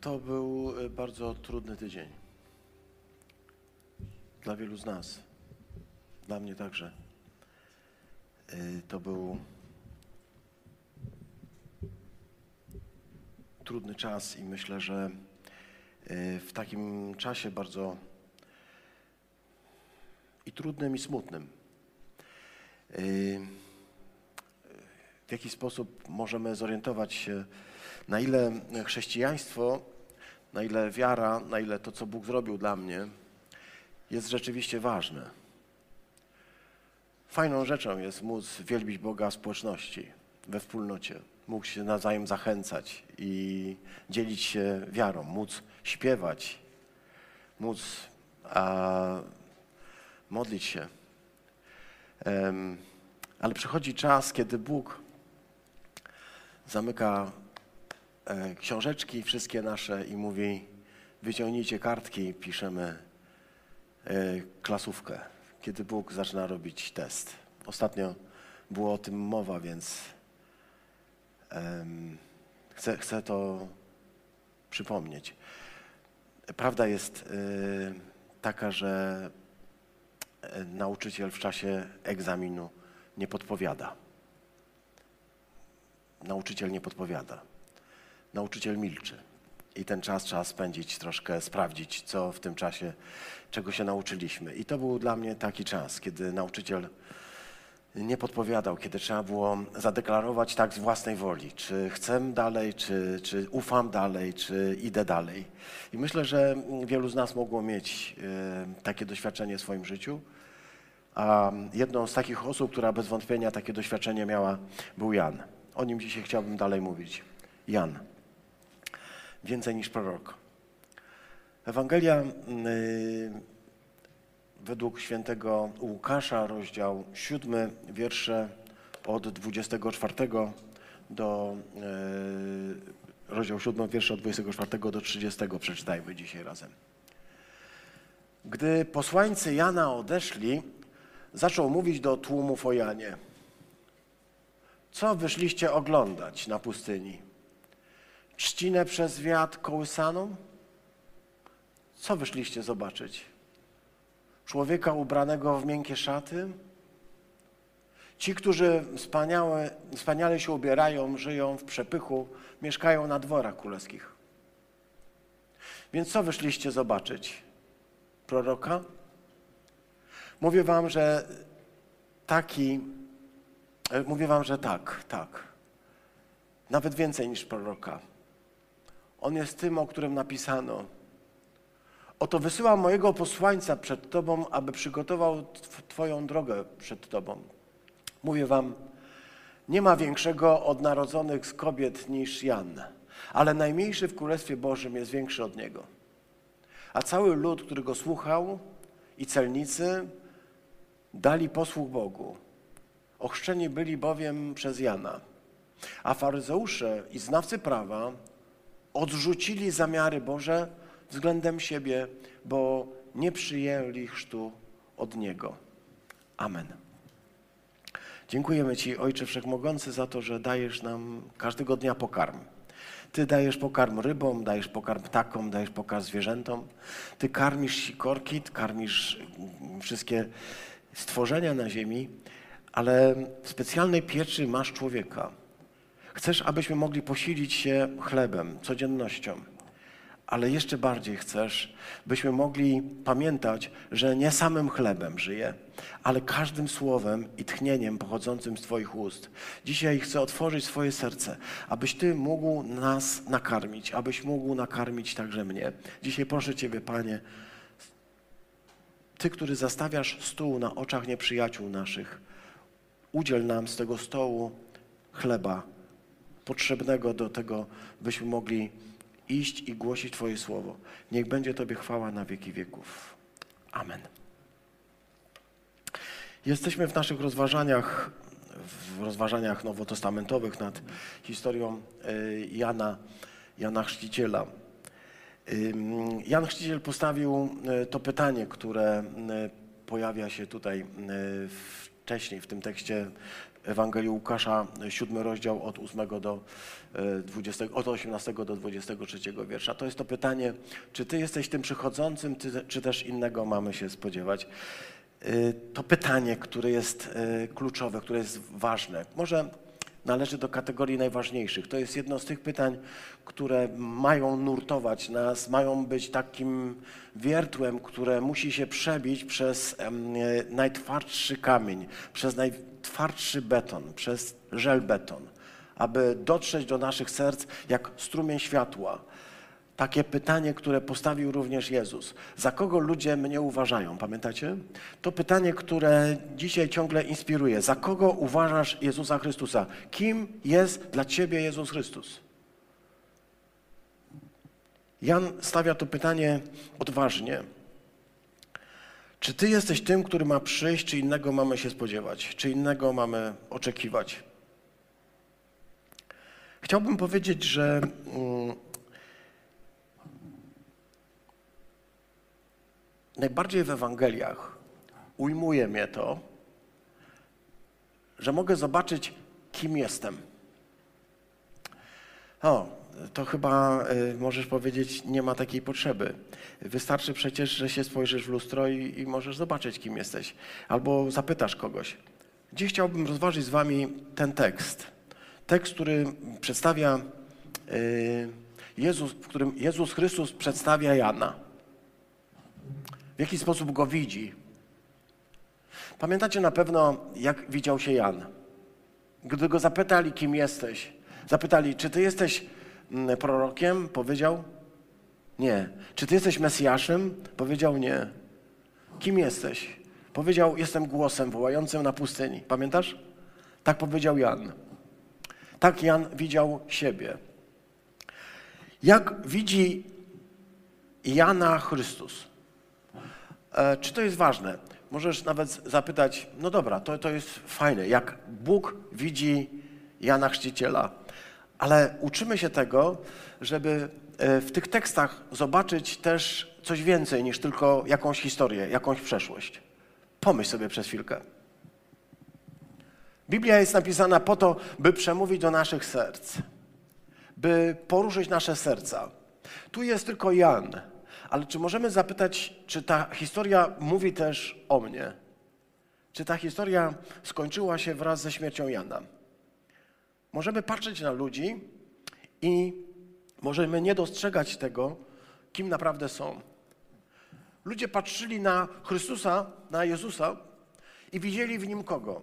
To był y, bardzo trudny tydzień. Dla wielu z nas. Dla mnie także. Y, To był trudny czas i myślę, że y, w takim czasie bardzo i trudnym, i smutnym. W jaki sposób możemy zorientować się, na ile chrześcijaństwo, na ile wiara, na ile to, co Bóg zrobił dla mnie, jest rzeczywiście ważne. Fajną rzeczą jest móc wielbić Boga w społeczności, we wspólnocie, móc się nawzajem zachęcać i dzielić się wiarą, móc śpiewać, móc a, modlić się. Em, ale przychodzi czas, kiedy Bóg zamyka książeczki wszystkie nasze i mówi wyciągnijcie kartki, piszemy e, klasówkę, kiedy Bóg zaczyna robić test. Ostatnio było o tym mowa, więc em, chcę, chcę to przypomnieć. Prawda jest e, taka, że e, nauczyciel w czasie egzaminu nie podpowiada. Nauczyciel nie podpowiada. Nauczyciel milczy. I ten czas trzeba spędzić, troszkę sprawdzić, co w tym czasie, czego się nauczyliśmy. I to był dla mnie taki czas, kiedy nauczyciel nie podpowiadał, kiedy trzeba było zadeklarować tak z własnej woli, czy chcę dalej, czy, czy ufam dalej, czy idę dalej. I myślę, że wielu z nas mogło mieć e, takie doświadczenie w swoim życiu. A jedną z takich osób, która bez wątpienia takie doświadczenie miała, był Jan. O nim dzisiaj chciałbym dalej mówić. Jan. Więcej niż prorok. Ewangelia y, według świętego Łukasza, rozdział 7, wiersze od 24 do y, rozdział 7, wiersze od 24 do 30 przeczytajmy dzisiaj razem. Gdy posłańcy Jana odeszli, zaczął mówić do tłumów o Janie. Co wyszliście oglądać na pustyni? Trzcinę przez wiatr kołysaną? Co wyszliście zobaczyć? Człowieka ubranego w miękkie szaty? Ci, którzy wspaniałe, wspaniale się ubierają, żyją w przepychu, mieszkają na dworach królewskich. Więc co wyszliście zobaczyć? Proroka? Mówię wam, że taki, e, mówię wam, że tak, tak. Nawet więcej niż proroka. On jest tym, o którym napisano. Oto wysyłam mojego posłańca przed Tobą, aby przygotował tw- Twoją drogę przed Tobą. Mówię Wam, nie ma większego od narodzonych z kobiet niż Jan, ale najmniejszy w Królestwie Bożym jest większy od niego. A cały lud, który go słuchał i celnicy dali posłuch Bogu. Ochrzczeni byli bowiem przez Jana. A faryzeusze i znawcy prawa odrzucili zamiary Boże względem siebie, bo nie przyjęli chrztu od Niego. Amen. Dziękujemy Ci, Ojcze Wszechmogący, za to, że dajesz nam każdego dnia pokarm. Ty dajesz pokarm rybom, dajesz pokarm ptakom, dajesz pokarm zwierzętom. Ty karmisz sikorki, karmisz wszystkie stworzenia na ziemi, ale w specjalnej pieczy masz człowieka. Chcesz, abyśmy mogli posilić się chlebem, codziennością, ale jeszcze bardziej chcesz, byśmy mogli pamiętać, że nie samym chlebem żyje, ale każdym słowem i tchnieniem pochodzącym z Twoich ust. Dzisiaj chcę otworzyć swoje serce, abyś Ty mógł nas nakarmić, abyś mógł nakarmić także mnie. Dzisiaj proszę Ciebie, Panie, Ty, który zastawiasz stół na oczach nieprzyjaciół naszych, udziel nam z tego stołu chleba potrzebnego do tego, byśmy mogli iść i głosić Twoje słowo. Niech będzie Tobie chwała na wieki wieków. Amen. Jesteśmy w naszych rozważaniach, w rozważaniach nowotestamentowych nad historią y, Jana, Jana Chrzciciela. Jan Chrzciciel postawił y, to pytanie, które y, pojawia się tutaj wcześniej w tym tekście Ewangelii Łukasza, 7 rozdział od 8 do e, 20, od 18 do 23 wiersza. To jest to pytanie, czy ty jesteś tym przychodzącym, czy też innego mamy się spodziewać? E, To pytanie, które jest e, kluczowe, które jest ważne. Może należy do kategorii najważniejszych. To jest jedno z tych pytań, które mają nurtować nas, mają być takim wiertłem, które musi się przebić przez e, najtwardszy kamień, przez najtwardszy beton, przez żelbeton, aby dotrzeć do naszych serc jak strumień światła. Takie pytanie, które postawił również Jezus. Za kogo ludzie mnie uważają? Pamiętacie? To pytanie, które dzisiaj ciągle inspiruje. Za kogo uważasz Jezusa Chrystusa? Kim jest dla ciebie Jezus Chrystus? Jan stawia to pytanie odważnie. Czy ty jesteś tym, który ma przyjść, czy innego mamy się spodziewać? Czy innego mamy oczekiwać? Chciałbym powiedzieć, że. mm, najbardziej w Ewangeliach ujmuje mnie to, że mogę zobaczyć, kim jestem. O, to chyba y, możesz powiedzieć, nie ma takiej potrzeby. Wystarczy przecież, że się spojrzysz w lustro i, i możesz zobaczyć, kim jesteś. Albo zapytasz kogoś. Dziś chciałbym rozważyć z wami ten tekst. Tekst, który przedstawia y, Jezus, w którym Jezus Chrystus przedstawia Jana. W jaki sposób go widzi. Pamiętacie na pewno, jak widział się Jan. Gdy go zapytali, kim jesteś, zapytali, czy ty jesteś prorokiem, powiedział nie. Czy ty jesteś Mesjaszem? Powiedział nie. Kim jesteś? Powiedział, jestem głosem wołającym na pustyni. Pamiętasz? Tak powiedział Jan. Tak Jan widział siebie. Jak widzi Jana Chrystus? E, Czy to jest ważne? Możesz nawet zapytać, no dobra, to, to jest fajne, jak Bóg widzi Jana Chrzciciela, ale uczymy się tego, żeby e, w tych tekstach zobaczyć też coś więcej niż tylko jakąś historię, jakąś przeszłość. Pomyśl sobie przez chwilkę. Biblia jest napisana po to, by przemówić do naszych serc, by poruszyć nasze serca. Tu jest tylko Jan, ale czy możemy zapytać, czy ta historia mówi też o mnie? Czy ta historia skończyła się wraz ze śmiercią Jana? Możemy patrzeć na ludzi i możemy nie dostrzegać tego, kim naprawdę są. Ludzie patrzyli na Chrystusa, na Jezusa i widzieli w nim kogo?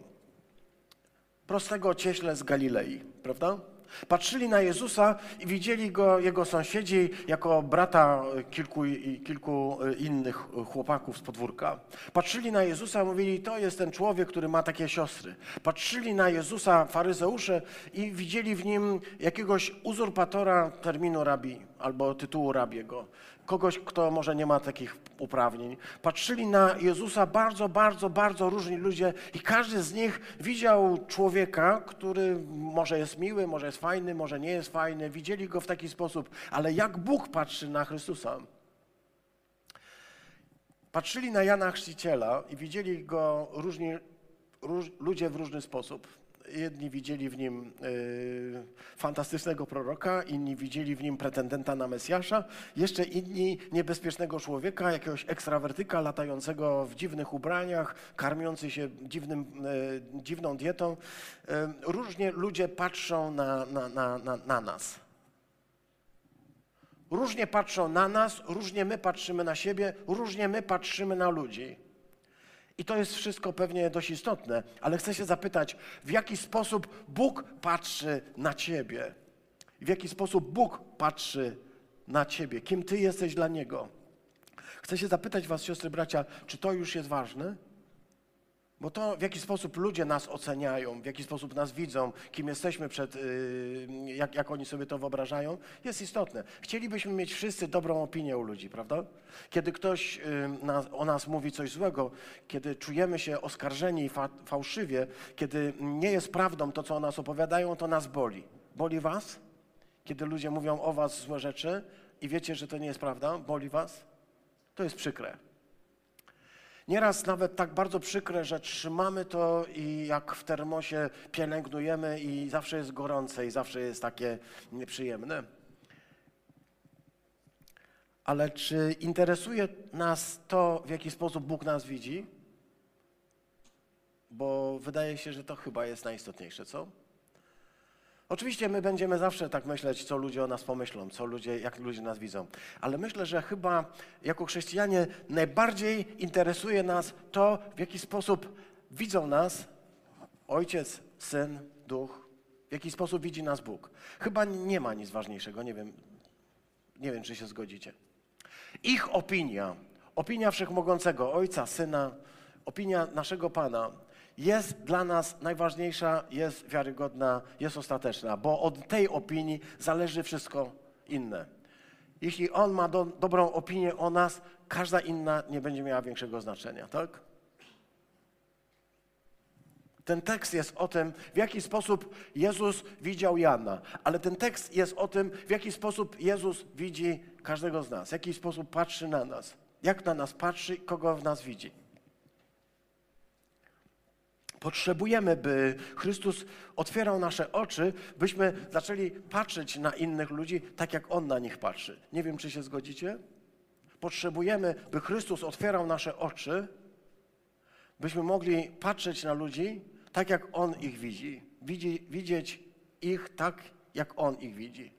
Prostego cieśle z Galilei, prawda? Patrzyli na Jezusa i widzieli go jego sąsiedzi jako brata kilku, kilku innych chłopaków z podwórka. Patrzyli na Jezusa i mówili, to jest ten człowiek, który ma takie siostry. Patrzyli na Jezusa faryzeusze i widzieli w nim jakiegoś uzurpatora terminu rabi albo tytułu rabiego. Kogoś, kto może nie ma takich uprawnień. Patrzyli na Jezusa bardzo, bardzo, bardzo różni ludzie i każdy z nich widział człowieka, który może jest miły, może jest fajny, może nie jest fajny. Widzieli go w taki sposób, ale jak Bóg patrzy na Chrystusa? Patrzyli na Jana Chrzciciela i widzieli go różni róż, ludzie w różny sposób. Jedni widzieli w nim y, fantastycznego proroka, inni widzieli w nim pretendenta na Mesjasza, jeszcze inni niebezpiecznego człowieka, jakiegoś ekstrawertyka latającego w dziwnych ubraniach, karmiący się dziwnym, y, dziwną dietą. Y, różnie ludzie patrzą na, na, na, na, na nas. Różnie patrzą na nas, różnie my patrzymy na siebie, różnie my patrzymy na ludzi. I to jest wszystko pewnie dość istotne, ale chcę się zapytać, w jaki sposób Bóg patrzy na ciebie? W jaki sposób Bóg patrzy na ciebie? Kim ty jesteś dla Niego? Chcę się zapytać was, siostry, bracia, czy to już jest ważne? Bo to, w jaki sposób ludzie nas oceniają, w jaki sposób nas widzą, kim jesteśmy przed, yy, jak, jak oni sobie to wyobrażają, jest istotne. Chcielibyśmy mieć wszyscy dobrą opinię u ludzi, prawda? Kiedy ktoś nas, o nas mówi coś złego, kiedy czujemy się oskarżeni i fa, fałszywie, kiedy nie jest prawdą to, co o nas opowiadają, to nas boli. Boli was? Kiedy ludzie mówią o was złe rzeczy i wiecie, że to nie jest prawda? Boli was? To jest przykre. Nieraz nawet tak bardzo przykre, że trzymamy to i jak w termosie pielęgnujemy i zawsze jest gorące i zawsze jest takie nieprzyjemne. Ale czy interesuje nas to, w jaki sposób Bóg nas widzi? Bo wydaje się, że to chyba jest najistotniejsze, co? Oczywiście my będziemy zawsze tak myśleć, co ludzie o nas pomyślą, co ludzie, jak ludzie nas widzą. Ale myślę, że chyba jako chrześcijanie najbardziej interesuje nas to, w jaki sposób widzą nas Ojciec, Syn, Duch, w jaki sposób widzi nas Bóg. Chyba nie ma nic ważniejszego, nie wiem, nie wiem, czy się zgodzicie. Ich opinia, opinia Wszechmogącego Ojca, Syna, opinia naszego Pana jest dla nas najważniejsza, jest wiarygodna, jest ostateczna, bo od tej opinii zależy wszystko inne. Jeśli On ma do, dobrą opinię o nas, każda inna nie będzie miała większego znaczenia, tak? Ten tekst jest o tym, w jaki sposób Jezus widział Jana, ale ten tekst jest o tym, w jaki sposób Jezus widzi każdego z nas, w jaki sposób patrzy na nas, jak na nas patrzy kogo w nas widzi. Potrzebujemy, by Chrystus otwierał nasze oczy, byśmy zaczęli patrzeć na innych ludzi tak, jak On na nich patrzy. Nie wiem, czy się zgodzicie? Potrzebujemy, by Chrystus otwierał nasze oczy, byśmy mogli patrzeć na ludzi tak, jak On ich widzi. widzi widzieć ich tak, jak On ich widzi.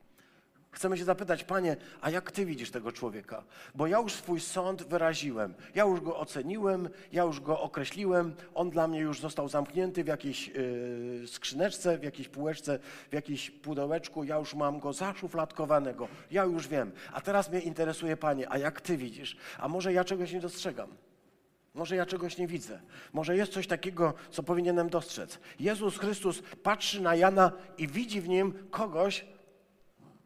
Chcemy się zapytać, Panie, a jak Ty widzisz tego człowieka? Bo ja już swój sąd wyraziłem, ja już go oceniłem, ja już go określiłem, on dla mnie już został zamknięty w jakiejś yy, skrzyneczce, w jakiejś półeczce, w jakimś pudełeczku, ja już mam go zaszufladkowanego, ja już wiem. A teraz mnie interesuje, Panie, a jak Ty widzisz? A może ja czegoś nie dostrzegam? Może ja czegoś nie widzę. Może jest coś takiego, co powinienem dostrzec. Jezus Chrystus patrzy na Jana i widzi w nim kogoś,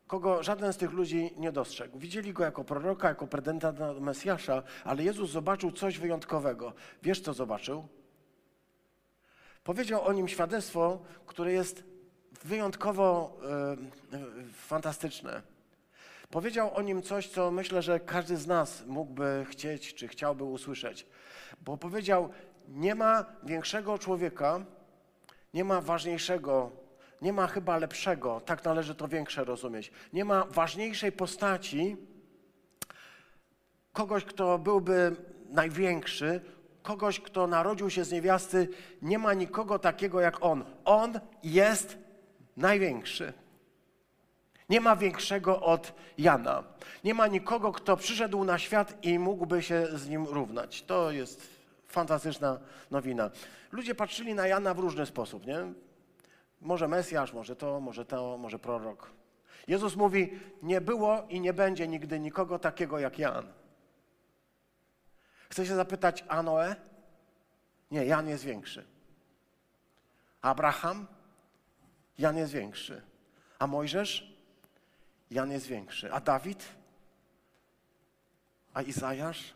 kogo żaden z tych ludzi nie dostrzegł. Widzieli go jako proroka, jako pretendenta Mesjasza, ale Jezus zobaczył coś wyjątkowego. Wiesz, co zobaczył? Powiedział o nim świadectwo, które jest wyjątkowo e, fantastyczne. Powiedział o nim coś, co myślę, że każdy z nas mógłby chcieć, czy chciałby usłyszeć. Bo powiedział, nie ma większego człowieka, nie ma ważniejszego nie ma chyba lepszego, tak należy to większe rozumieć. Nie ma ważniejszej postaci, kogoś, kto byłby największy, kogoś, kto narodził się z niewiasty. Nie ma nikogo takiego jak on. On jest największy. Nie ma większego od Jana. Nie ma nikogo, kto przyszedł na świat i mógłby się z nim równać. To jest fantastyczna nowina. Ludzie patrzyli na Jana w różny sposób, nie? Może Mesjasz, może to, może to, może prorok. Jezus mówi: Nie było i nie będzie nigdy nikogo takiego jak Jan. Chcę się zapytać, a Noe? Nie, Jan jest większy. Abraham? Jan jest większy. A Mojżesz? Jan jest większy. A Dawid? A Izajasz?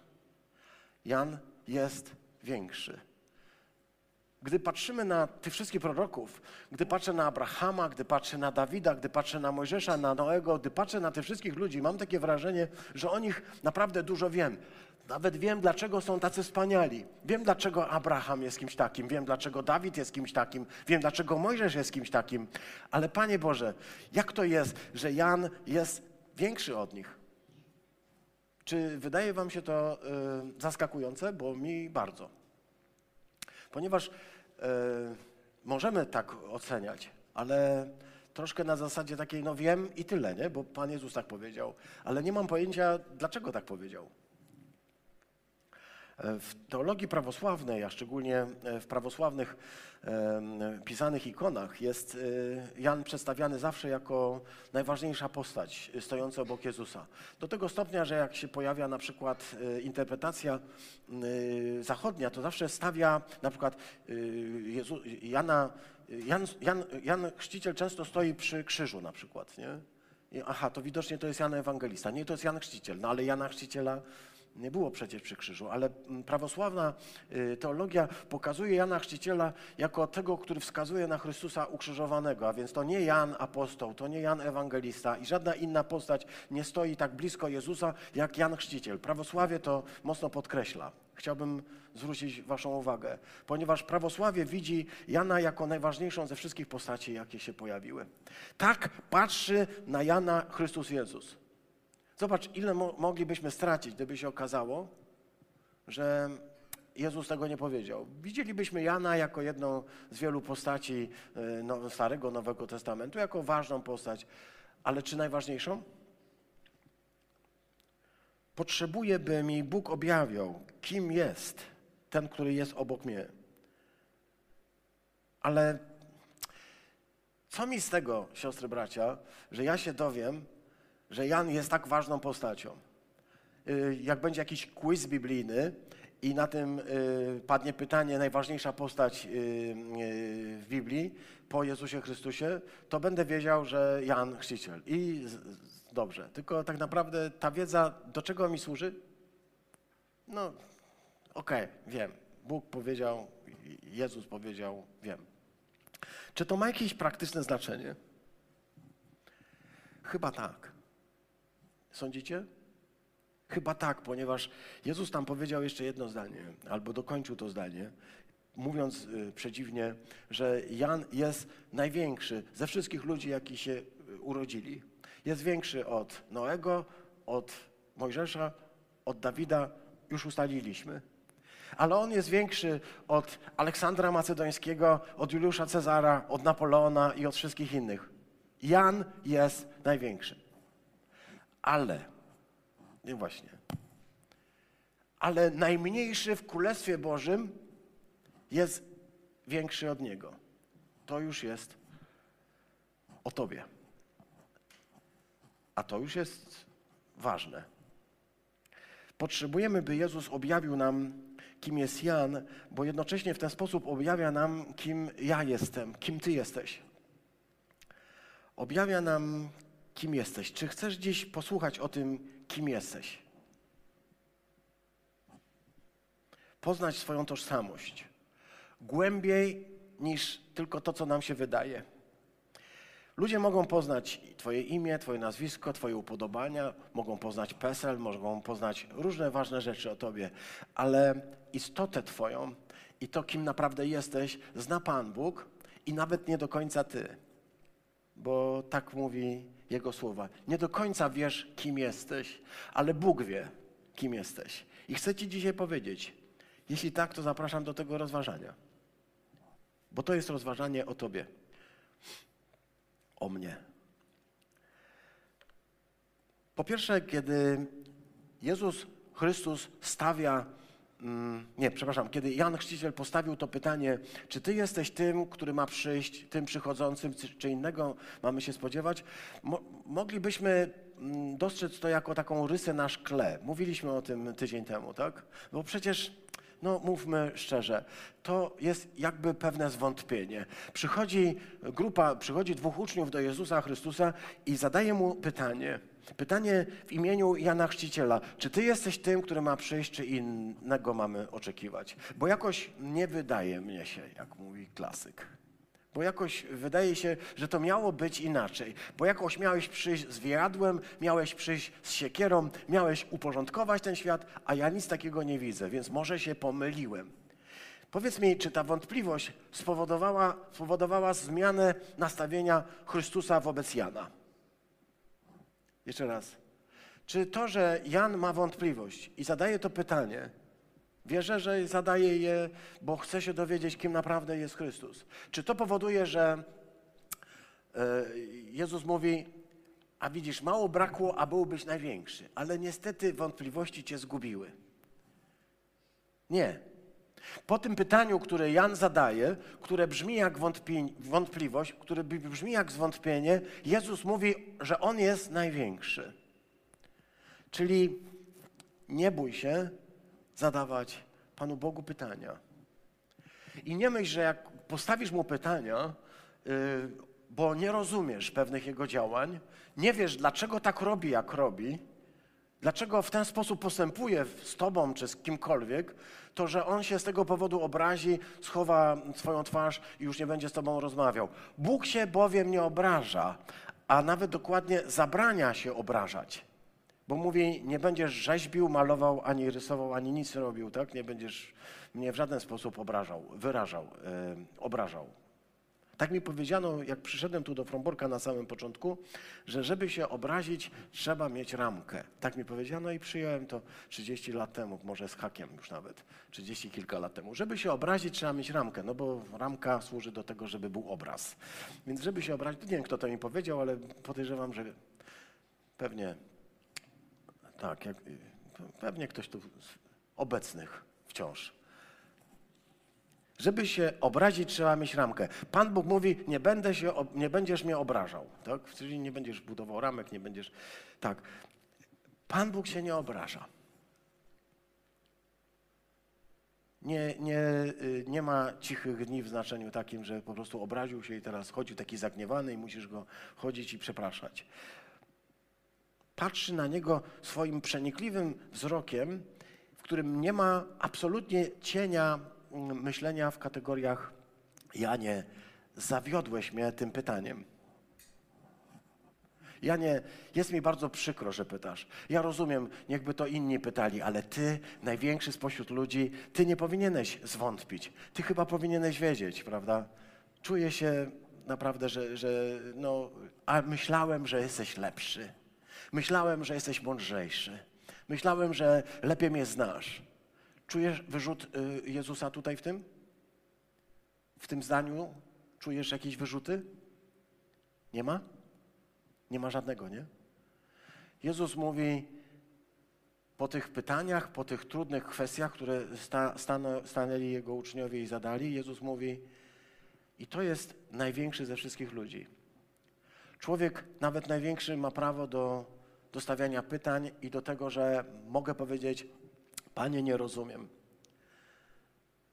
Jan jest większy. Gdy patrzymy na tych wszystkich proroków, gdy patrzę na Abrahama, gdy patrzę na Dawida, gdy patrzę na Mojżesza, na Noego, gdy patrzę na tych wszystkich ludzi, mam takie wrażenie, że o nich naprawdę dużo wiem. Nawet wiem, dlaczego są tacy wspaniali. Wiem, dlaczego Abraham jest kimś takim. Wiem, dlaczego Dawid jest kimś takim. Wiem, dlaczego Mojżesz jest kimś takim. Ale Panie Boże, jak to jest, że Jan jest większy od nich? Czy wydaje Wam się to y, zaskakujące? Bo mi bardzo. Ponieważ możemy tak oceniać, ale troszkę na zasadzie takiej, no wiem i tyle, nie? Bo Pan Jezus tak powiedział, ale nie mam pojęcia, dlaczego tak powiedział. E, w teologii prawosławnej, a szczególnie e, w prawosławnych pisanych ikonach, jest e, Jan przedstawiany zawsze jako najważniejsza postać stojąca obok Jezusa. Do tego stopnia, że jak się pojawia na przykład interpretacja zachodnia, to zawsze stawia na przykład Jezu, Jana, Jan, Jan, Jan Chrzciciel często stoi przy krzyżu na przykład, nie? Aha, to widocznie to jest Jan Ewangelista. Nie, to jest Jan Chrzciciel, no ale Jana Chrzciciela Nie było przecież przy krzyżu, ale mm, prawosławna y, teologia pokazuje Jana Chrzciciela jako tego, który wskazuje na Chrystusa ukrzyżowanego, a więc to nie Jan apostoł, to nie Jan ewangelista i żadna inna postać nie stoi tak blisko Jezusa jak Jan Chrzciciel. Prawosławie to mocno podkreśla. Chciałbym zwrócić Waszą uwagę, ponieważ prawosławie widzi Jana jako najważniejszą ze wszystkich postaci, jakie się pojawiły. Tak patrzy na Jana Chrystus Jezus. Zobacz, ile mo moglibyśmy stracić, gdyby się okazało, że Jezus tego nie powiedział. Widzielibyśmy Jana jako jedną z wielu postaci y, no, Starego, Nowego Testamentu, jako ważną postać, ale czy najważniejszą? Potrzebuję, by mi Bóg objawiał, kim jest ten, który jest obok mnie. Ale co mi z tego, siostry, bracia, że ja się dowiem, że Jan jest tak ważną postacią. Y, jak będzie jakiś quiz biblijny i na tym y, padnie pytanie, najważniejsza postać y, w Biblii po Jezusie Chrystusie, to będę wiedział, że Jan Chrzciciel. I dobrze, tylko tak naprawdę ta wiedza do czego mi służy? No, okej, okay, wiem. Bóg powiedział, Jezus powiedział, wiem. Czy to ma jakieś praktyczne znaczenie? Chyba tak. Sądzicie? Chyba tak, ponieważ Jezus tam powiedział jeszcze jedno zdanie, albo dokończył to zdanie, mówiąc y, przedziwnie, że Jan jest największy ze wszystkich ludzi, jaki się y, urodzili. Jest większy od Noego, od Mojżesza, od Dawida, już ustaliliśmy. Ale on jest większy od Aleksandra Macedońskiego, od Juliusza Cezara, od Napoleona i od wszystkich innych. Jan jest największy ale, nie właśnie, ale najmniejszy w Królestwie Bożym jest większy od Niego. To już jest o Tobie. A to już jest ważne. Potrzebujemy, by Jezus objawił nam, kim jest Jan, bo jednocześnie w ten sposób objawia nam, kim ja jestem, kim Ty jesteś. Objawia nam, kim jesteś. Czy chcesz dziś posłuchać o tym, kim jesteś? Poznać swoją tożsamość głębiej niż tylko to, co nam się wydaje. Ludzie mogą poznać Twoje imię, Twoje nazwisko, Twoje upodobania, mogą poznać PESEL, mogą poznać różne ważne rzeczy o Tobie, ale istotę Twoją i to, kim naprawdę jesteś, zna Pan Bóg i nawet nie do końca Ty bo tak mówi Jego słowa. Nie do końca wiesz, kim jesteś, ale Bóg wie, kim jesteś. I chcę Ci dzisiaj powiedzieć, jeśli tak, to zapraszam do tego rozważania. Bo to jest rozważanie o Tobie, o mnie. Po pierwsze, kiedy Jezus Chrystus stawia nie, przepraszam, kiedy Jan Chrzciciel postawił to pytanie, czy ty jesteś tym, który ma przyjść, tym przychodzącym, czy innego mamy się spodziewać, mo moglibyśmy mm, dostrzec to jako taką rysę na szkle. Mówiliśmy o tym tydzień temu, tak? Bo przecież no mówmy szczerze, to jest jakby pewne zwątpienie. Przychodzi grupa, przychodzi dwóch uczniów do Jezusa Chrystusa i zadaje mu pytanie. Pytanie w imieniu Jana Chrzciciela. Czy ty jesteś tym, który ma przyjść, czy innego mamy oczekiwać? Bo jakoś nie wydaje mnie się, jak mówi klasyk. Bo jakoś wydaje się, że to miało być inaczej. Bo jakoś miałeś przyjść z wiadłem, miałeś przyjść z siekierą, miałeś uporządkować ten świat, a ja nic takiego nie widzę, więc może się pomyliłem. Powiedz mi, czy ta wątpliwość spowodowała, spowodowała zmianę nastawienia Chrystusa wobec Jana? Jeszcze raz. Czy to, że Jan ma wątpliwość i zadaje to pytanie, wierzę, że zadaje je, bo chce się dowiedzieć, kim naprawdę jest Chrystus. Czy to powoduje, że e, Jezus mówi, a widzisz, mało brakło, a byłbyś największy, ale niestety wątpliwości cię zgubiły. Nie. Po tym pytaniu, które Jan zadaje, które brzmi jak wątpliwość, które brzmi jak zwątpienie, Jezus mówi, że On jest największy. Czyli nie bój się zadawać Panu Bogu pytania. I nie myśl, że jak postawisz Mu pytania, yy, bo nie rozumiesz pewnych Jego działań, nie wiesz, dlaczego tak robi, jak robi, dlaczego w ten sposób postępuje z tobą czy z kimkolwiek, to że on się z tego powodu obrazi, schowa swoją twarz i już nie będzie z tobą rozmawiał. Bóg się bowiem nie obraża, a nawet dokładnie zabrania się obrażać. Bo mówi, nie będziesz rzeźbił, malował, ani rysował, ani nic robił, tak? Nie będziesz mnie w żaden sposób obrażał, wyrażał, yy, obrażał. Tak mi powiedziano, jak przyszedłem tu do Fromborka na samym początku, że żeby się obrazić, trzeba mieć ramkę. Tak mi powiedziano i przyjąłem to 30 lat temu, może z hakiem już nawet, 30 kilka lat temu. Żeby się obrazić, trzeba mieć ramkę, no bo ramka służy do tego, żeby był obraz. Więc żeby się obrazić, nie wiem kto to mi powiedział, ale podejrzewam, że pewnie tak, jak, pewnie ktoś tu z obecnych wciąż. Żeby się obrazić, trzeba mieć ramkę. Pan Bóg mówi, nie, będę się, nie będziesz mnie obrażał. Tak? Czyli nie będziesz budował ramek, nie będziesz... Tak. Pan Bóg się nie obraża. Nie, nie, y, nie ma cichych dni w znaczeniu takim, że po prostu obraził się i teraz chodził taki zagniewany i musisz go chodzić i przepraszać. Patrzy na niego swoim przenikliwym wzrokiem, w którym nie ma absolutnie cienia myślenia w kategoriach Janie, zawiodłeś mnie tym pytaniem. Janie, jest mi bardzo przykro, że pytasz. Ja rozumiem, niechby to inni pytali, ale ty, największy spośród ludzi, ty nie powinieneś zwątpić. Ty chyba powinieneś wiedzieć, prawda? Czuję się naprawdę, że, że no, a myślałem, że jesteś lepszy. Myślałem, że jesteś mądrzejszy. Myślałem, że lepiej mnie znasz. Czujesz wyrzut y, Jezusa tutaj w tym? W tym zdaniu czujesz jakieś wyrzuty? Nie ma? Nie ma żadnego, nie? Jezus mówi po tych pytaniach, po tych trudnych kwestiach, które sta, stanęli Jego uczniowie i zadali, Jezus mówi, i to jest największy ze wszystkich ludzi. Człowiek, nawet największy, ma prawo do, do stawiania pytań i do tego, że mogę powiedzieć, Panie, nie rozumiem.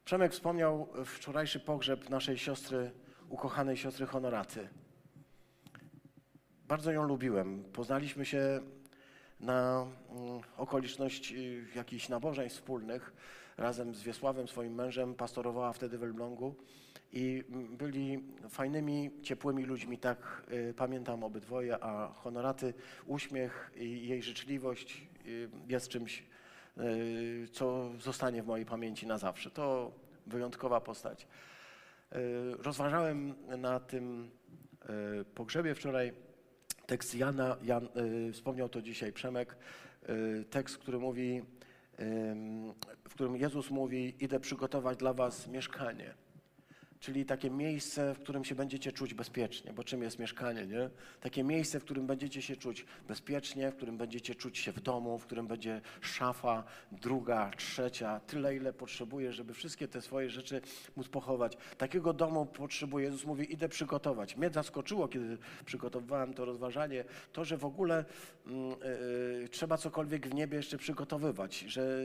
Przemek wspomniał wczorajszy pogrzeb naszej siostry, ukochanej siostry Honoraty. Bardzo ją lubiłem. Poznaliśmy się na mm, okoliczność y, jakichś nabożeństw wspólnych. Razem z Wiesławem, swoim mężem, pastorowała wtedy w Elblągu i mm, byli fajnymi, ciepłymi ludźmi, tak y, pamiętam obydwoje, a Honoraty, uśmiech i jej życzliwość y, jest czymś co zostanie w mojej pamięci na zawsze. To wyjątkowa postać. Y, rozważałem na tym y, pogrzebie wczoraj tekst Jana, Jan, wspomniał to dzisiaj Przemek, tekst, który mówi, w którym Jezus mówi, idę przygotować dla was mieszkanie czyli takie miejsce, w którym się będziecie czuć bezpiecznie, bo czym jest mieszkanie, nie? Takie miejsce, w którym będziecie się czuć bezpiecznie, w którym będziecie czuć się w domu, w którym będzie szafa, druga, trzecia, tyle ile potrzebuje, żeby wszystkie te swoje rzeczy móc pochować. Takiego domu potrzebuje. Jezus mówi, idę przygotować. Mnie zaskoczyło, kiedy przygotowywałem to rozważanie, to, że w ogóle yy, trzeba cokolwiek w niebie jeszcze przygotowywać, że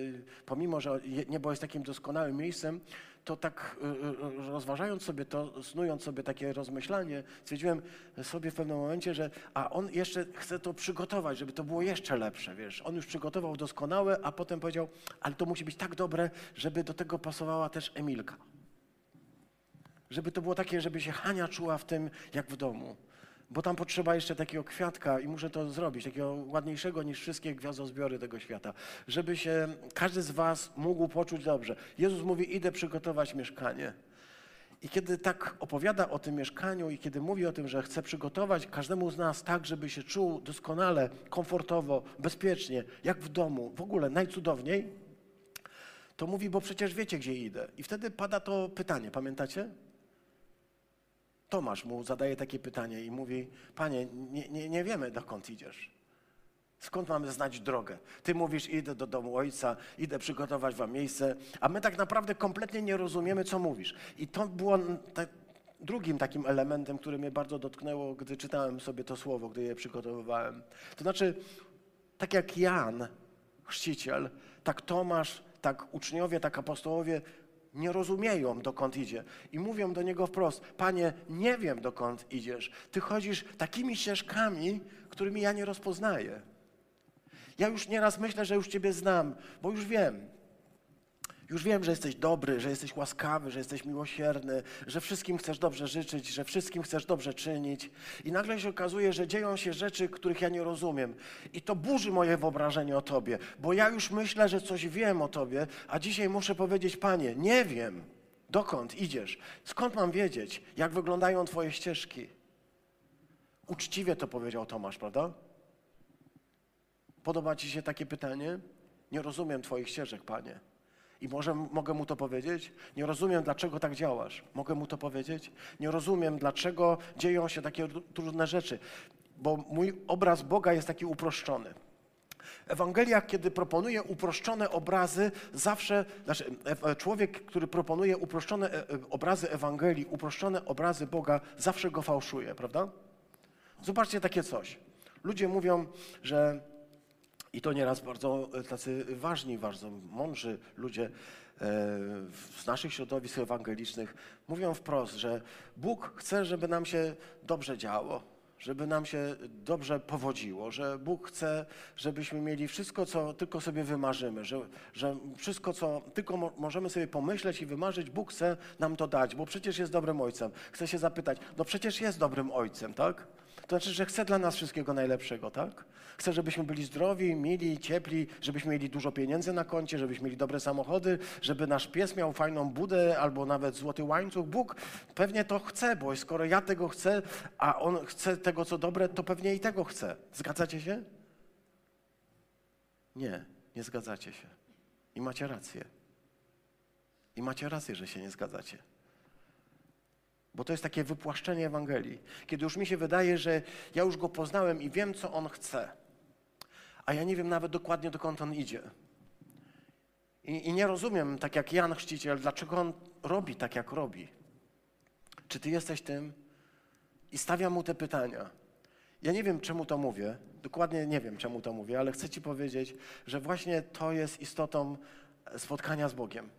pomimo, że niebo jest takim doskonałym miejscem, to tak yy, rozważając rozważając sobie to, snując sobie takie rozmyślanie, stwierdziłem sobie w pewnym momencie, że a on jeszcze chce to przygotować, żeby to było jeszcze lepsze, wiesz. On już przygotował doskonałe, a potem powiedział, ale to musi być tak dobre, żeby do tego pasowała też Emilka. Żeby to było takie, żeby się Hania czuła w tym, jak w domu bo tam potrzeba jeszcze takiego kwiatka i muszę to zrobić, takiego ładniejszego niż wszystkie gwiazdozbiory tego świata, żeby się każdy z was mógł poczuć dobrze. Jezus mówi, idę przygotować mieszkanie. I kiedy tak opowiada o tym mieszkaniu i kiedy mówi o tym, że chce przygotować każdemu z nas tak, żeby się czuł doskonale, komfortowo, bezpiecznie, jak w domu, w ogóle najcudowniej, to mówi, bo przecież wiecie, gdzie idę. I wtedy pada to pytanie, pamiętacie? Tomasz mu zadaje takie pytanie i mówi, panie, nie, nie, nie wiemy, dokąd idziesz. Skąd mamy znać drogę? Ty mówisz, idę do domu ojca, idę przygotować wam miejsce, a my tak naprawdę kompletnie nie rozumiemy, co mówisz. I to było drugim takim elementem, który mnie bardzo dotknęło, gdy czytałem sobie to słowo, gdy je przygotowywałem. To znaczy, tak jak Jan, chrzciciel, tak Tomasz, tak uczniowie, tak apostołowie nie rozumieją, dokąd idzie. I mówią do niego wprost: Panie, nie wiem, dokąd idziesz. Ty chodzisz takimi ścieżkami, którymi ja nie rozpoznaję. Ja już nieraz myślę, że już Ciebie znam, bo już wiem. Już wiem, że jesteś dobry, że jesteś łaskawy, że jesteś miłosierny, że wszystkim chcesz dobrze życzyć, że wszystkim chcesz dobrze czynić. I nagle się okazuje, że dzieją się rzeczy, których ja nie rozumiem. I to burzy moje wyobrażenie o Tobie, bo ja już myślę, że coś wiem o Tobie, a dzisiaj muszę powiedzieć, Panie, nie wiem, dokąd idziesz, skąd mam wiedzieć, jak wyglądają Twoje ścieżki. Uczciwie to powiedział Tomasz, prawda? Podoba Ci się takie pytanie? Nie rozumiem Twoich ścieżek, Panie. I może mogę mu to powiedzieć? Nie rozumiem, dlaczego tak działasz. Mogę mu to powiedzieć? Nie rozumiem, dlaczego dzieją się takie trudne rzeczy, bo mój obraz Boga jest taki uproszczony. Ewangelia, kiedy proponuje uproszczone obrazy, zawsze, znaczy człowiek, który proponuje uproszczone e, e, obrazy Ewangelii, uproszczone obrazy Boga, zawsze go fałszuje, prawda? Zobaczcie takie coś. Ludzie mówią, że i to nieraz bardzo e, tacy ważni, bardzo mądrzy ludzie e, z naszych środowisk ewangelicznych mówią wprost, że Bóg chce, żeby nam się dobrze działo, żeby nam się dobrze powodziło, że Bóg chce, żebyśmy mieli wszystko, co tylko sobie wymarzymy, że, że wszystko, co tylko mo możemy sobie pomyśleć i wymarzyć, Bóg chce nam to dać, bo przecież jest dobrym ojcem. Chcę się zapytać, no przecież jest dobrym ojcem, tak? To znaczy, że chce dla nas wszystkiego najlepszego, tak? Chce, żebyśmy byli zdrowi, mili, ciepli, żebyśmy mieli dużo pieniędzy na koncie, żebyśmy mieli dobre samochody, żeby nasz pies miał fajną budę albo nawet złoty łańcuch. Bóg pewnie to chce, bo skoro ja tego chcę, a On chce tego, co dobre, to pewnie i tego chce. Zgadzacie się? Nie, nie zgadzacie się. I macie rację. I macie rację, że się nie zgadzacie. Bo to jest takie wypłaszczenie Ewangelii. Kiedy już mi się wydaje, że ja już go poznałem i wiem, co on chce, a ja nie wiem nawet dokładnie, dokąd on idzie. I, I, nie rozumiem, tak jak Jan Chrzciciel, dlaczego on robi tak, jak robi. Czy ty jesteś tym? I stawiam mu te pytania. Ja nie wiem, czemu to mówię, dokładnie nie wiem, czemu to mówię, ale chcę ci powiedzieć, że właśnie to jest istotą spotkania z Bogiem.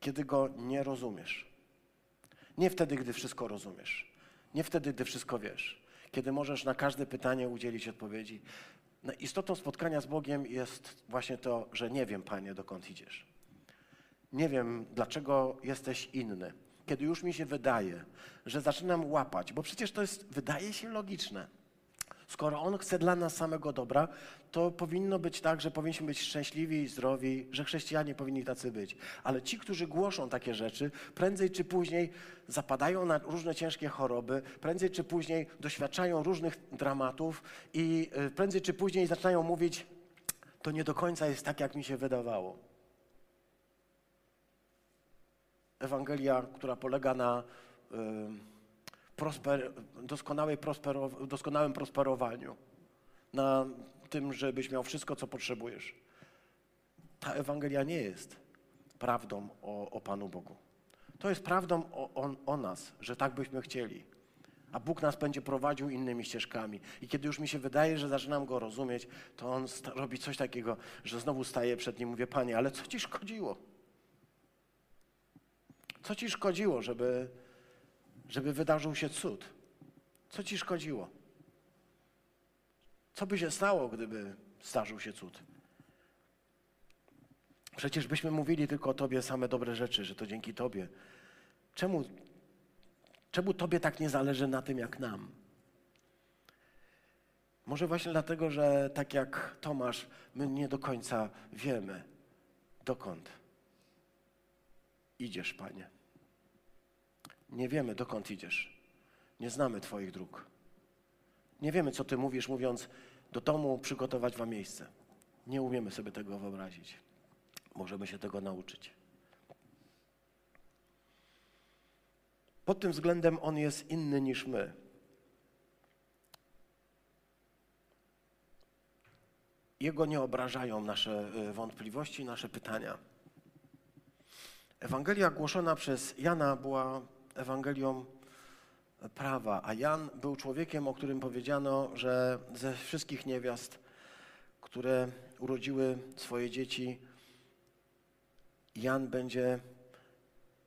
Kiedy go nie rozumiesz. Nie wtedy, gdy wszystko rozumiesz. Nie wtedy, gdy wszystko wiesz. Kiedy możesz na każde pytanie udzielić odpowiedzi. No, istotą spotkania z Bogiem jest właśnie to, że nie wiem, Panie, dokąd idziesz. Nie wiem, dlaczego jesteś inny. Kiedy już mi się wydaje, że zaczynam łapać, bo przecież to jest, wydaje się logiczne Skoro On chce dla nas samego dobra, to powinno być tak, że powinniśmy być szczęśliwi i zdrowi, że chrześcijanie powinni tacy być. Ale ci, którzy głoszą takie rzeczy, prędzej czy później zapadają na różne ciężkie choroby, prędzej czy później doświadczają różnych dramatów i y, prędzej czy później zaczynają mówić, to nie do końca jest tak, jak mi się wydawało. Ewangelia, która polega na. Yy, prosper, doskonałej prosperow, doskonałym prosperowaniu, na tym, żebyś miał wszystko, co potrzebujesz. Ta Ewangelia nie jest prawdą o, o Panu Bogu. To jest prawdą o, o, o nas, że tak byśmy chcieli. A Bóg nas będzie prowadził innymi ścieżkami. I kiedy już mi się wydaje, że zaczynam Go rozumieć, to On robi coś takiego, że znowu staję przed Nim i mówię, Panie, ale co Ci szkodziło? Co Ci szkodziło, żeby żeby wydarzył się cud. Co ci szkodziło? Co by się stało, gdyby zdarzył się cud? Przecież byśmy mówili tylko o Tobie same dobre rzeczy, że to dzięki Tobie. Czemu, czemu Tobie tak nie zależy na tym, jak nam? Może właśnie dlatego, że tak jak Tomasz, my nie do końca wiemy, dokąd idziesz, Panie. Nie wiemy, dokąd idziesz. Nie znamy Twoich dróg. Nie wiemy, co Ty mówisz, mówiąc, do domu przygotować Wam miejsce. Nie umiemy sobie tego wyobrazić. Możemy się tego nauczyć. Pod tym względem On jest inny niż my. Jego nie obrażają nasze y, wątpliwości, nasze pytania. Ewangelia głoszona przez Jana była Ewangelią prawa, a Jan był człowiekiem, o którym powiedziano, że ze wszystkich niewiast, które urodziły swoje dzieci, Jan będzie,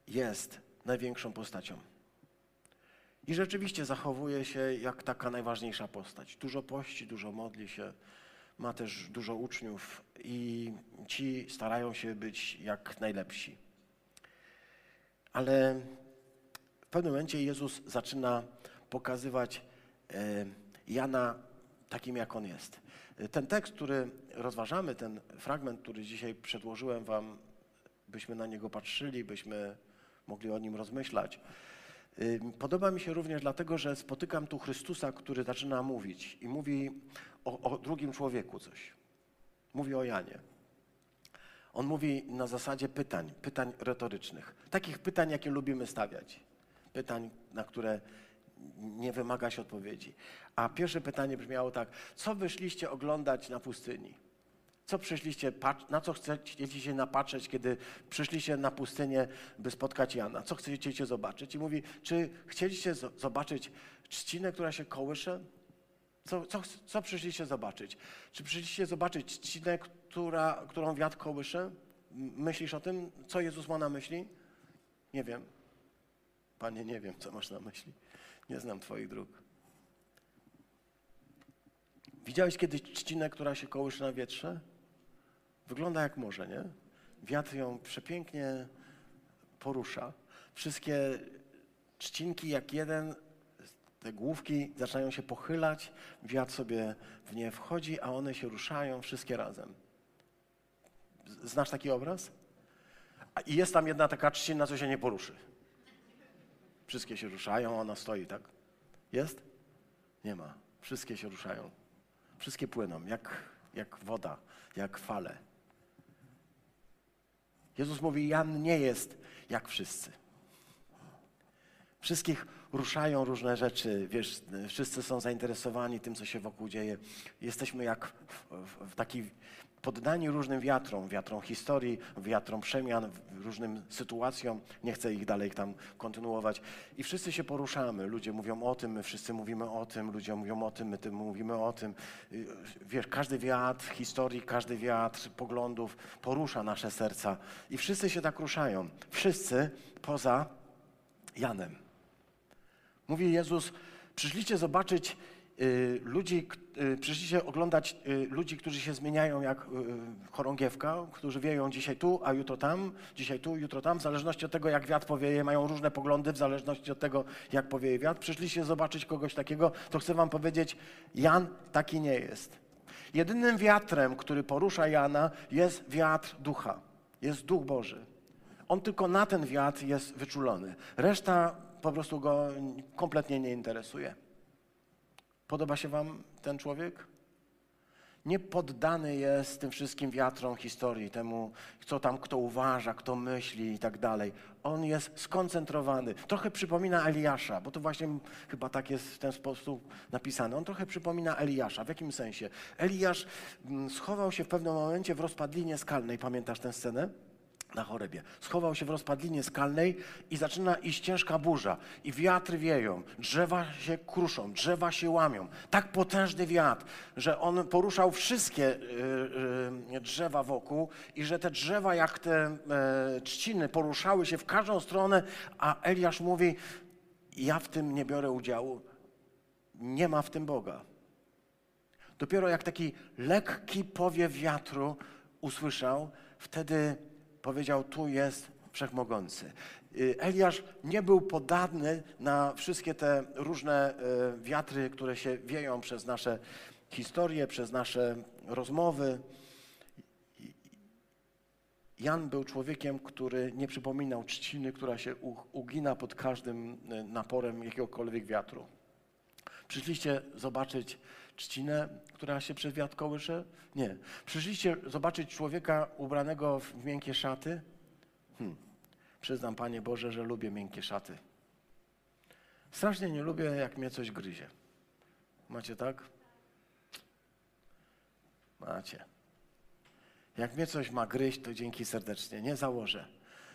jest największą postacią. I rzeczywiście zachowuje się jak taka najważniejsza postać. Dużo pości, dużo modli się, ma też dużo uczniów i ci starają się być jak najlepsi. Ale pewnym momencie Jezus zaczyna pokazywać e, Jana takim, jak on jest. Ten tekst, który rozważamy, ten fragment, który dzisiaj przedłożyłem Wam, byśmy na niego patrzyli, byśmy mogli o nim rozmyślać. Y, Podoba mi się również dlatego, że spotykam tu Chrystusa, który zaczyna mówić i mówi o, o drugim człowieku coś. Mówi o Janie. On mówi na zasadzie pytań, pytań retorycznych. Takich pytań, jakie lubimy stawiać. Pytań, na które nie wymaga się odpowiedzi. A pierwsze pytanie brzmiało tak: co wyszliście oglądać na pustyni? Co przyszliście, na co chcecie się napatrzeć, kiedy przyszliście na pustynię, by spotkać Jana? Co chcecie zobaczyć? I mówi, czy chcieliście zo- zobaczyć trzcinę, która się kołysze? Co, co, co przyszliście zobaczyć? Czy przyszliście zobaczyć trzcinę, która, którą wiatr kołysze? Myślisz o tym? Co Jezus ma na myśli? Nie wiem. Panie, nie wiem, co masz na myśli. Nie znam Twoich dróg. Widziałeś kiedyś trzcinę, która się kołysze na wietrze? Wygląda jak morze, nie? Wiatr ją przepięknie porusza. Wszystkie trzcinki jak jeden, te główki zaczynają się pochylać, wiatr sobie w nie wchodzi, a one się ruszają wszystkie razem. Znasz taki obraz? I jest tam jedna taka trzcina, co się nie poruszy. Wszystkie się ruszają, ona stoi, tak? Jest? Nie ma. Wszystkie się ruszają. Wszystkie płyną, jak, jak woda, jak fale. Jezus mówi, Jan nie jest jak wszyscy. Wszystkich ruszają różne rzeczy, wiesz, wszyscy są zainteresowani tym, co się wokół dzieje. Jesteśmy jak w, w, w taki poddani różnym wiatrom, wiatrom historii, wiatrom przemian, różnym sytuacjom. Nie chcę ich dalej tam kontynuować. I wszyscy się poruszamy. Ludzie mówią o tym, my wszyscy mówimy o tym, ludzie mówią o tym, my tym mówimy o tym. Y, Wiesz, każdy wiatr historii, każdy wiatr poglądów porusza nasze serca. I wszyscy się tak ruszają. Wszyscy poza Janem. Mówi Jezus, przyszliście zobaczyć ludzi, k- y, przyszliście oglądać y, ludzi, którzy się zmieniają jak y, chorągiewka, którzy wieją dzisiaj tu, a jutro tam, dzisiaj tu, jutro tam, w zależności od tego, jak wiatr powieje, mają różne poglądy, w zależności od tego, jak powieje wiatr. Przyszliście zobaczyć kogoś takiego, to chcę wam powiedzieć, Jan taki nie jest. Jedynym wiatrem, który porusza Jana, jest wiatr ducha, jest duch Boży. On tylko na ten wiatr jest wyczulony. Reszta po prostu go kompletnie nie interesuje. Podoba się Wam ten człowiek? Nie poddany jest tym wszystkim wiatrom historii, temu, co tam kto uważa, kto myśli i tak dalej. On jest skoncentrowany. Trochę przypomina Eliasza, bo to właśnie chyba tak jest w ten sposób napisane. On trochę przypomina Eliasza. W jakim sensie? Eliasz mm, schował się w pewnym momencie w rozpadlinie skalnej. Pamiętasz tę scenę? Na chorebie. Schował się w rozpadlinie skalnej i zaczyna iść ciężka burza. I wiatry wieją, drzewa się kruszą, drzewa się łamią. Tak potężny wiatr, że on poruszał wszystkie y, y, drzewa wokół i że te drzewa jak te e, trzciny poruszały się w każdą stronę, a Eliasz mówi, ja w tym nie biorę udziału, nie ma w tym Boga. Dopiero jak taki lekki powiew wiatru usłyszał, wtedy powiedział: Tu jest wszechmogący. Y, Eliasz nie był podatny na wszystkie te różne y, wiatry, które się wieją przez nasze historie, przez nasze rozmowy. Jan był człowiekiem, który nie przypominał trzciny, która się ugina pod każdym y, naporem jakiegokolwiek wiatru. Przyszliście zobaczyć trzcinę, która się przez wiatr kołysze? Nie. Przyszliście zobaczyć człowieka ubranego w miękkie szaty? Hmm. Przyznam, Panie Boże, że lubię miękkie szaty. Strasznie nie lubię, jak mnie coś gryzie. Macie tak? Macie. Jak mnie coś ma gryźć, to dzięki serdecznie. Nie założę.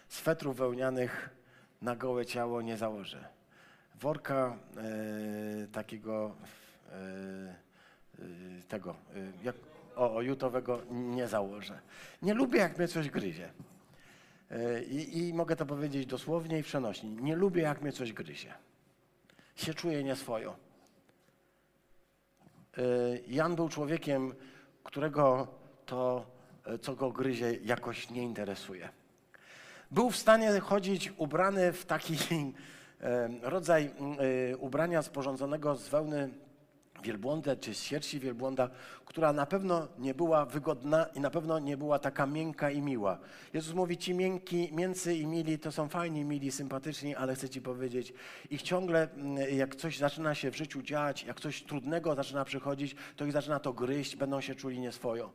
Swetrów wełnianych na gołe ciało nie założę. Worka e, takiego e, tego, e, jak, o, o, jutowego nie założę. Nie lubię, jak mnie coś gryzie. E, I, I mogę to powiedzieć dosłownie i przenośnie. Nie lubię, jak mnie coś gryzie. Się czuję nieswojo. Jan był człowiekiem, którego to, co go gryzie, jakoś nie interesuje. Był w stanie chodzić ubrany w taki rodzaj ubrania sporządzonego z wełny wielbłąda czy z sierści wielbłąda, która na pewno nie była wygodna i na pewno nie była taka miękka i miła. Jezus mówi, ci miękki, mięcy i mili to są fajni, mili, sympatyczni, ale chcę ci powiedzieć, ich ciągle, mm, jak coś zaczyna się w życiu dziać, jak coś trudnego zaczyna przychodzić, to ich zaczyna to gryźć, będą się czuli nieswojo.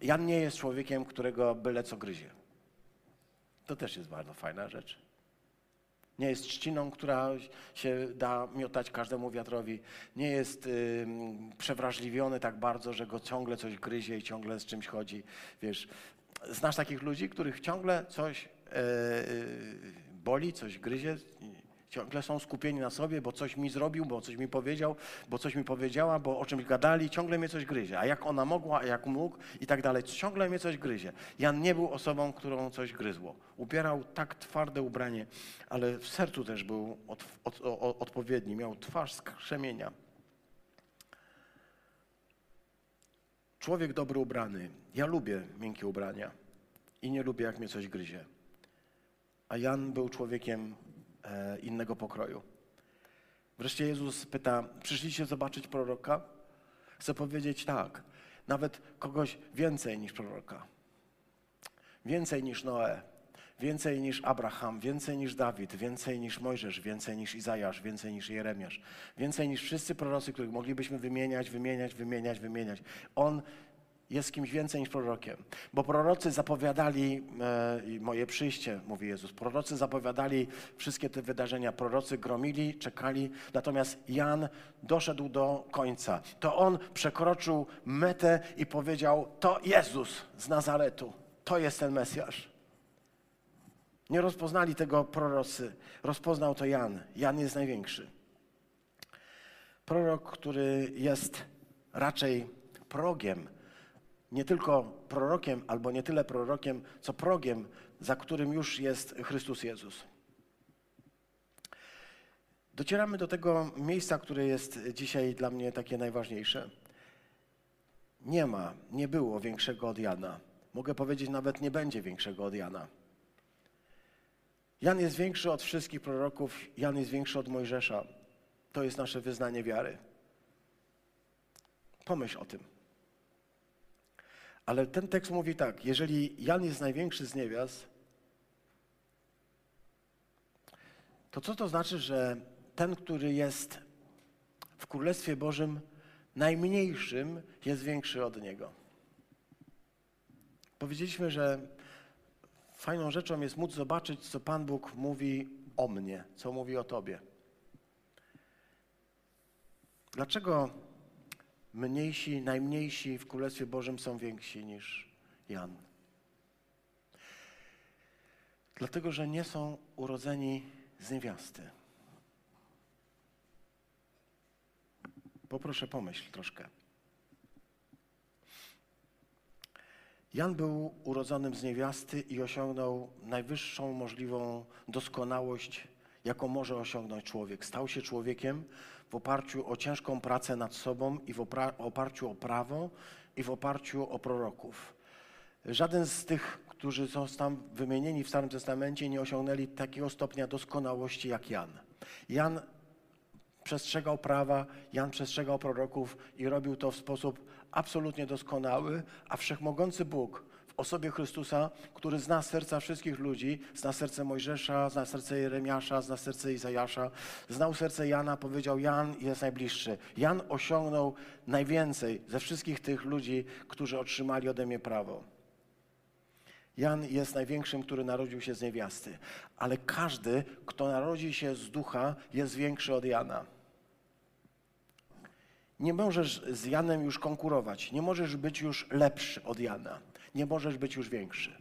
Jan nie jest człowiekiem, którego byle co gryzie. To też jest bardzo fajna rzecz. Nie jest trzciną, która się da miotać każdemu wiatrowi. Nie jest y, przewrażliwiony tak bardzo, że go ciągle coś gryzie i ciągle z czymś chodzi. Wiesz, znasz takich ludzi, których ciągle coś y, boli, coś gryzie, ciągle są skupieni na sobie, bo coś mi zrobił, bo coś mi powiedział, bo coś mi powiedziała, bo o czymś gadali, ciągle mnie coś gryzie. A jak ona mogła, a jak mógł i tak dalej, ciągle mnie coś gryzie. Jan nie był osobą, którą coś gryzło. Ubierał tak twarde ubranie, ale w sercu też był od, od, od, odpowiedni, miał twarz z krzemienia. Człowiek dobry ubrany. Ja lubię miękkie ubrania i nie lubię, jak mnie coś gryzie. A Jan był człowiekiem innego pokroju. Wreszcie Jezus pyta, przyszliście zobaczyć proroka? Chcę powiedzieć tak, nawet kogoś więcej niż proroka. Więcej niż Noe, więcej niż Abraham, więcej niż Dawid, więcej niż Mojżesz, więcej niż Izajasz, więcej niż Jeremiasz, więcej niż wszyscy prorocy, których moglibyśmy wymieniać, wymieniać, wymieniać, wymieniać. On jest kimś więcej niż prorokiem. Bo prorocy zapowiadali e, moje przyjście, mówi Jezus. Prorocy zapowiadali wszystkie te wydarzenia. Prorocy gromili, czekali. Natomiast Jan doszedł do końca. To on przekroczył metę i powiedział: To Jezus z Nazaretu. To jest ten Mesjasz. Nie rozpoznali tego prorocy. Rozpoznał to Jan. Jan jest największy. Prorok, który jest raczej progiem nie tylko prorokiem, albo nie tyle prorokiem, co progiem, za którym już jest Chrystus Jezus. Docieramy do tego miejsca, które jest dzisiaj dla mnie takie najważniejsze. Nie ma, nie było większego od Jana. Mogę powiedzieć, nawet nie będzie większego od Jana. Jan jest większy od wszystkich proroków, Jan jest większy od Mojżesza. To jest nasze wyznanie wiary. Pomyśl o tym. Ale ten tekst mówi tak, jeżeli Jan jest największy z niewiast, to co to znaczy, że ten, który jest w Królestwie Bożym najmniejszym, jest większy od niego? Powiedzieliśmy, że fajną rzeczą jest móc zobaczyć, co Pan Bóg mówi o mnie, co mówi o Tobie. Dlaczego mniejsi, najmniejsi w Królestwie Bożym są więksi niż Jan. Dlatego, że nie są urodzeni z niewiasty. Poproszę pomyśl troszkę. Jan był urodzonym z niewiasty i osiągnął najwyższą możliwą doskonałość, jaką może osiągnąć człowiek. Stał się człowiekiem, w oparciu o ciężką pracę nad sobą i w oparciu o prawo i w oparciu o proroków. Żaden z tych, którzy są tam wymienieni w Starym Testamencie, nie osiągnęli takiego stopnia doskonałości jak Jan. Jan przestrzegał prawa, Jan przestrzegał proroków i robił to w sposób absolutnie doskonały, a wszechmogący Bóg osobie Chrystusa, który zna serca wszystkich ludzi, zna serce Mojżesza, zna serce Jeremiasza, zna serce Izajasza, znał serce Jana, powiedział Jan jest najbliższy. Jan osiągnął najwięcej ze wszystkich tych ludzi, którzy otrzymali ode mnie prawo. Jan jest największym, który narodził się z niewiasty, ale każdy, kto narodzi się z ducha, jest większy od Jana. Nie możesz z Janem już konkurować, nie możesz być już lepszy od Jana nie możesz być już większy.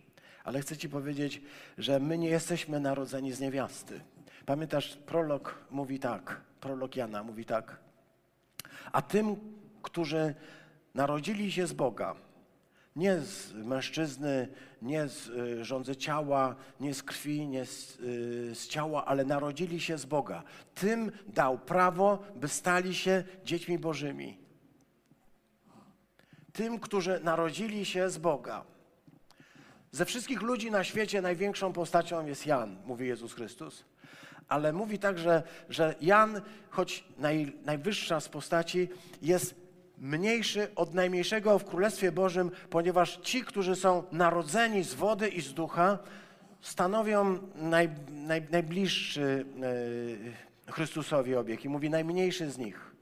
Ale chcę Ci powiedzieć, że my nie jesteśmy narodzeni z niewiasty. Pamiętasz, prolog mówi tak, prolog Jana mówi tak. A tym, którzy narodzili się z Boga, nie z mężczyzny, nie z y, rządzy ciała, nie z krwi, nie z, y, z, ciała, ale narodzili się z Boga. Tym dał prawo, by stali się dziećmi Bożymi. Tym, którzy narodzili się z Boga. Ze wszystkich ludzi na świecie największą postacią jest Jan, mówi Jezus Chrystus. Ale mówi także, że Jan, choć naj, najwyższa z postaci, jest mniejszy od najmniejszego w Królestwie Bożym, ponieważ ci, którzy są narodzeni z wody i z ducha, stanowią naj, naj, najbliższy e, Chrystusowi obieg. I mówi najmniejszy z nich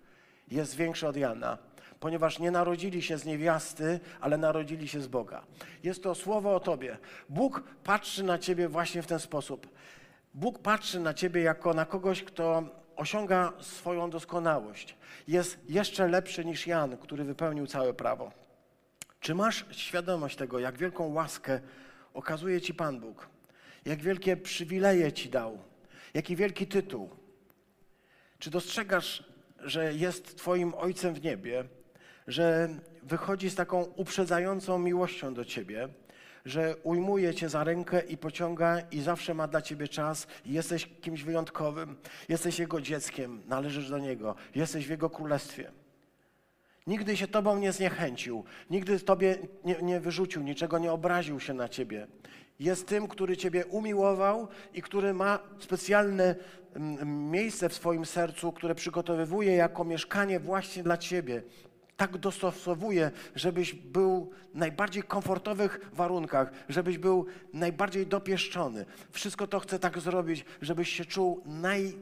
jest większy od Jana, ponieważ nie narodzili się z niewiasty, ale narodzili się z Boga. Jest to słowo o Tobie. Bóg patrzy na Ciebie właśnie w ten sposób. Bóg patrzy na Ciebie jako na kogoś, kto osiąga swoją doskonałość. Jest jeszcze lepszy niż Jan, który wypełnił całe prawo. Czy masz świadomość tego, jak wielką łaskę okazuje Ci Pan Bóg? Jak wielkie przywileje Ci dał? Jaki wielki tytuł? Czy dostrzegasz, że jest Twoim Ojcem w niebie, że wychodzi z taką uprzedzającą miłością do Ciebie, że ujmuje Cię za rękę i pociąga i zawsze ma dla Ciebie czas i jesteś kimś wyjątkowym, jesteś Jego dzieckiem, należysz do Niego, jesteś w Jego królestwie. Nigdy się Tobą nie zniechęcił, nigdy Tobie nie, nie wyrzucił, niczego nie obraził się na Ciebie. Jest tym, który Ciebie umiłował i który ma specjalne mm, miejsce w swoim sercu, które przygotowywuje jako mieszkanie właśnie dla Ciebie. Tak dostosowuje, żebyś był w najbardziej komfortowych warunkach, żebyś był najbardziej dopieszczony. Wszystko to chce tak zrobić, żebyś się czuł naj,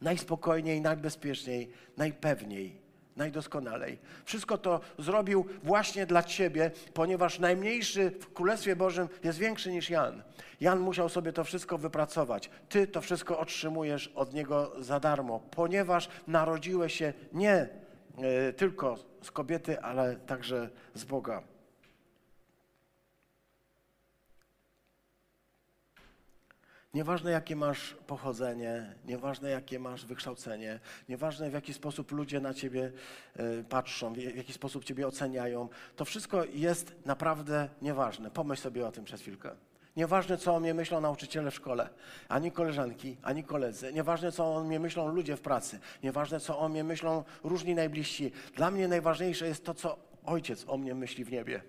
najspokojniej, najbezpieczniej, najpewniej najdoskonalej. Wszystko to zrobił właśnie dla Ciebie, ponieważ najmniejszy w Królestwie Bożym jest większy niż Jan. Jan musiał sobie to wszystko wypracować. Ty to wszystko otrzymujesz od Niego za darmo, ponieważ narodziłeś się nie tylko z kobiety, ale także z Boga. Nieważne jakie masz pochodzenie, nieważne jakie masz wykształcenie, nieważne w jaki sposób ludzie na ciebie e, patrzą, w jaki sposób ciebie oceniają, to wszystko jest naprawdę nieważne. Pomyśl sobie o tym przez chwilkę. Nieważne, co o mnie myślą nauczyciele w szkole, ani koleżanki, ani koledzy. Nieważne, co o mnie myślą ludzie w pracy. Nieważne, co o mnie myślą różni najbliżsi. Dla mnie najważniejsze jest to, co Ojciec o mnie myśli w niebie.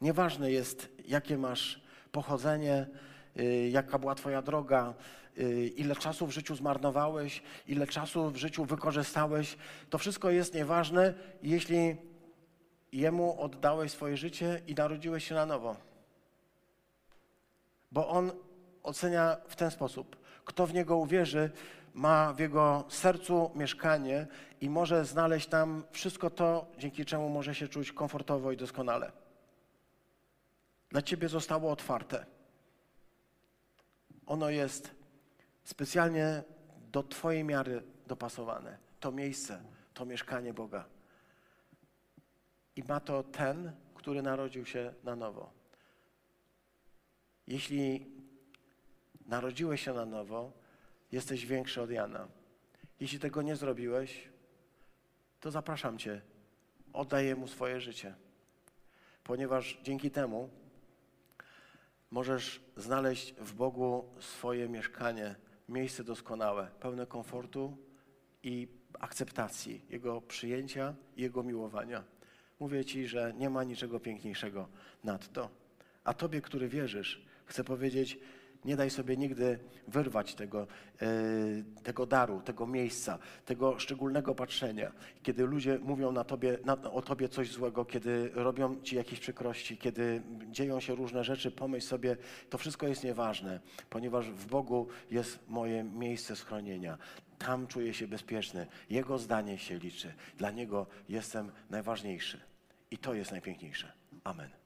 Nieważne jest, jakie masz pochodzenie, y, jaka była Twoja droga, y, ile czasu w życiu zmarnowałeś, ile czasu w życiu wykorzystałeś. To wszystko jest nieważne, jeśli Jemu oddałeś swoje życie i narodziłeś się na nowo. Bo On ocenia w ten sposób. Kto w Niego uwierzy, ma w Jego sercu mieszkanie i może znaleźć tam wszystko to, dzięki czemu może się czuć komfortowo i doskonale dla Ciebie zostało otwarte. Ono jest specjalnie do Twojej miary dopasowane. To miejsce, to mieszkanie Boga. I ma to ten, który narodził się na nowo. Jeśli narodziłeś się na nowo, jesteś większy od Jana. Jeśli tego nie zrobiłeś, to zapraszam Cię, oddaję Mu swoje życie. Ponieważ dzięki temu możesz znaleźć w Bogu swoje mieszkanie, miejsce doskonałe, pełne komfortu i akceptacji Jego przyjęcia Jego miłowania. Mówię Ci, że nie ma niczego piękniejszego nad to. A Tobie, który wierzysz, chcę powiedzieć, nie daj sobie nigdy wyrwać tego, e, tego daru, tego miejsca, tego szczególnego patrzenia. Kiedy ludzie mówią na tobie, na, o tobie coś złego, kiedy robią ci jakieś przykrości, kiedy dzieją się różne rzeczy, pomyśl sobie, to wszystko jest nieważne, ponieważ w Bogu jest moje miejsce schronienia. Tam czuję się bezpieczny. Jego zdanie się liczy. Dla Niego jestem najważniejszy. I to jest najpiękniejsze. Amen.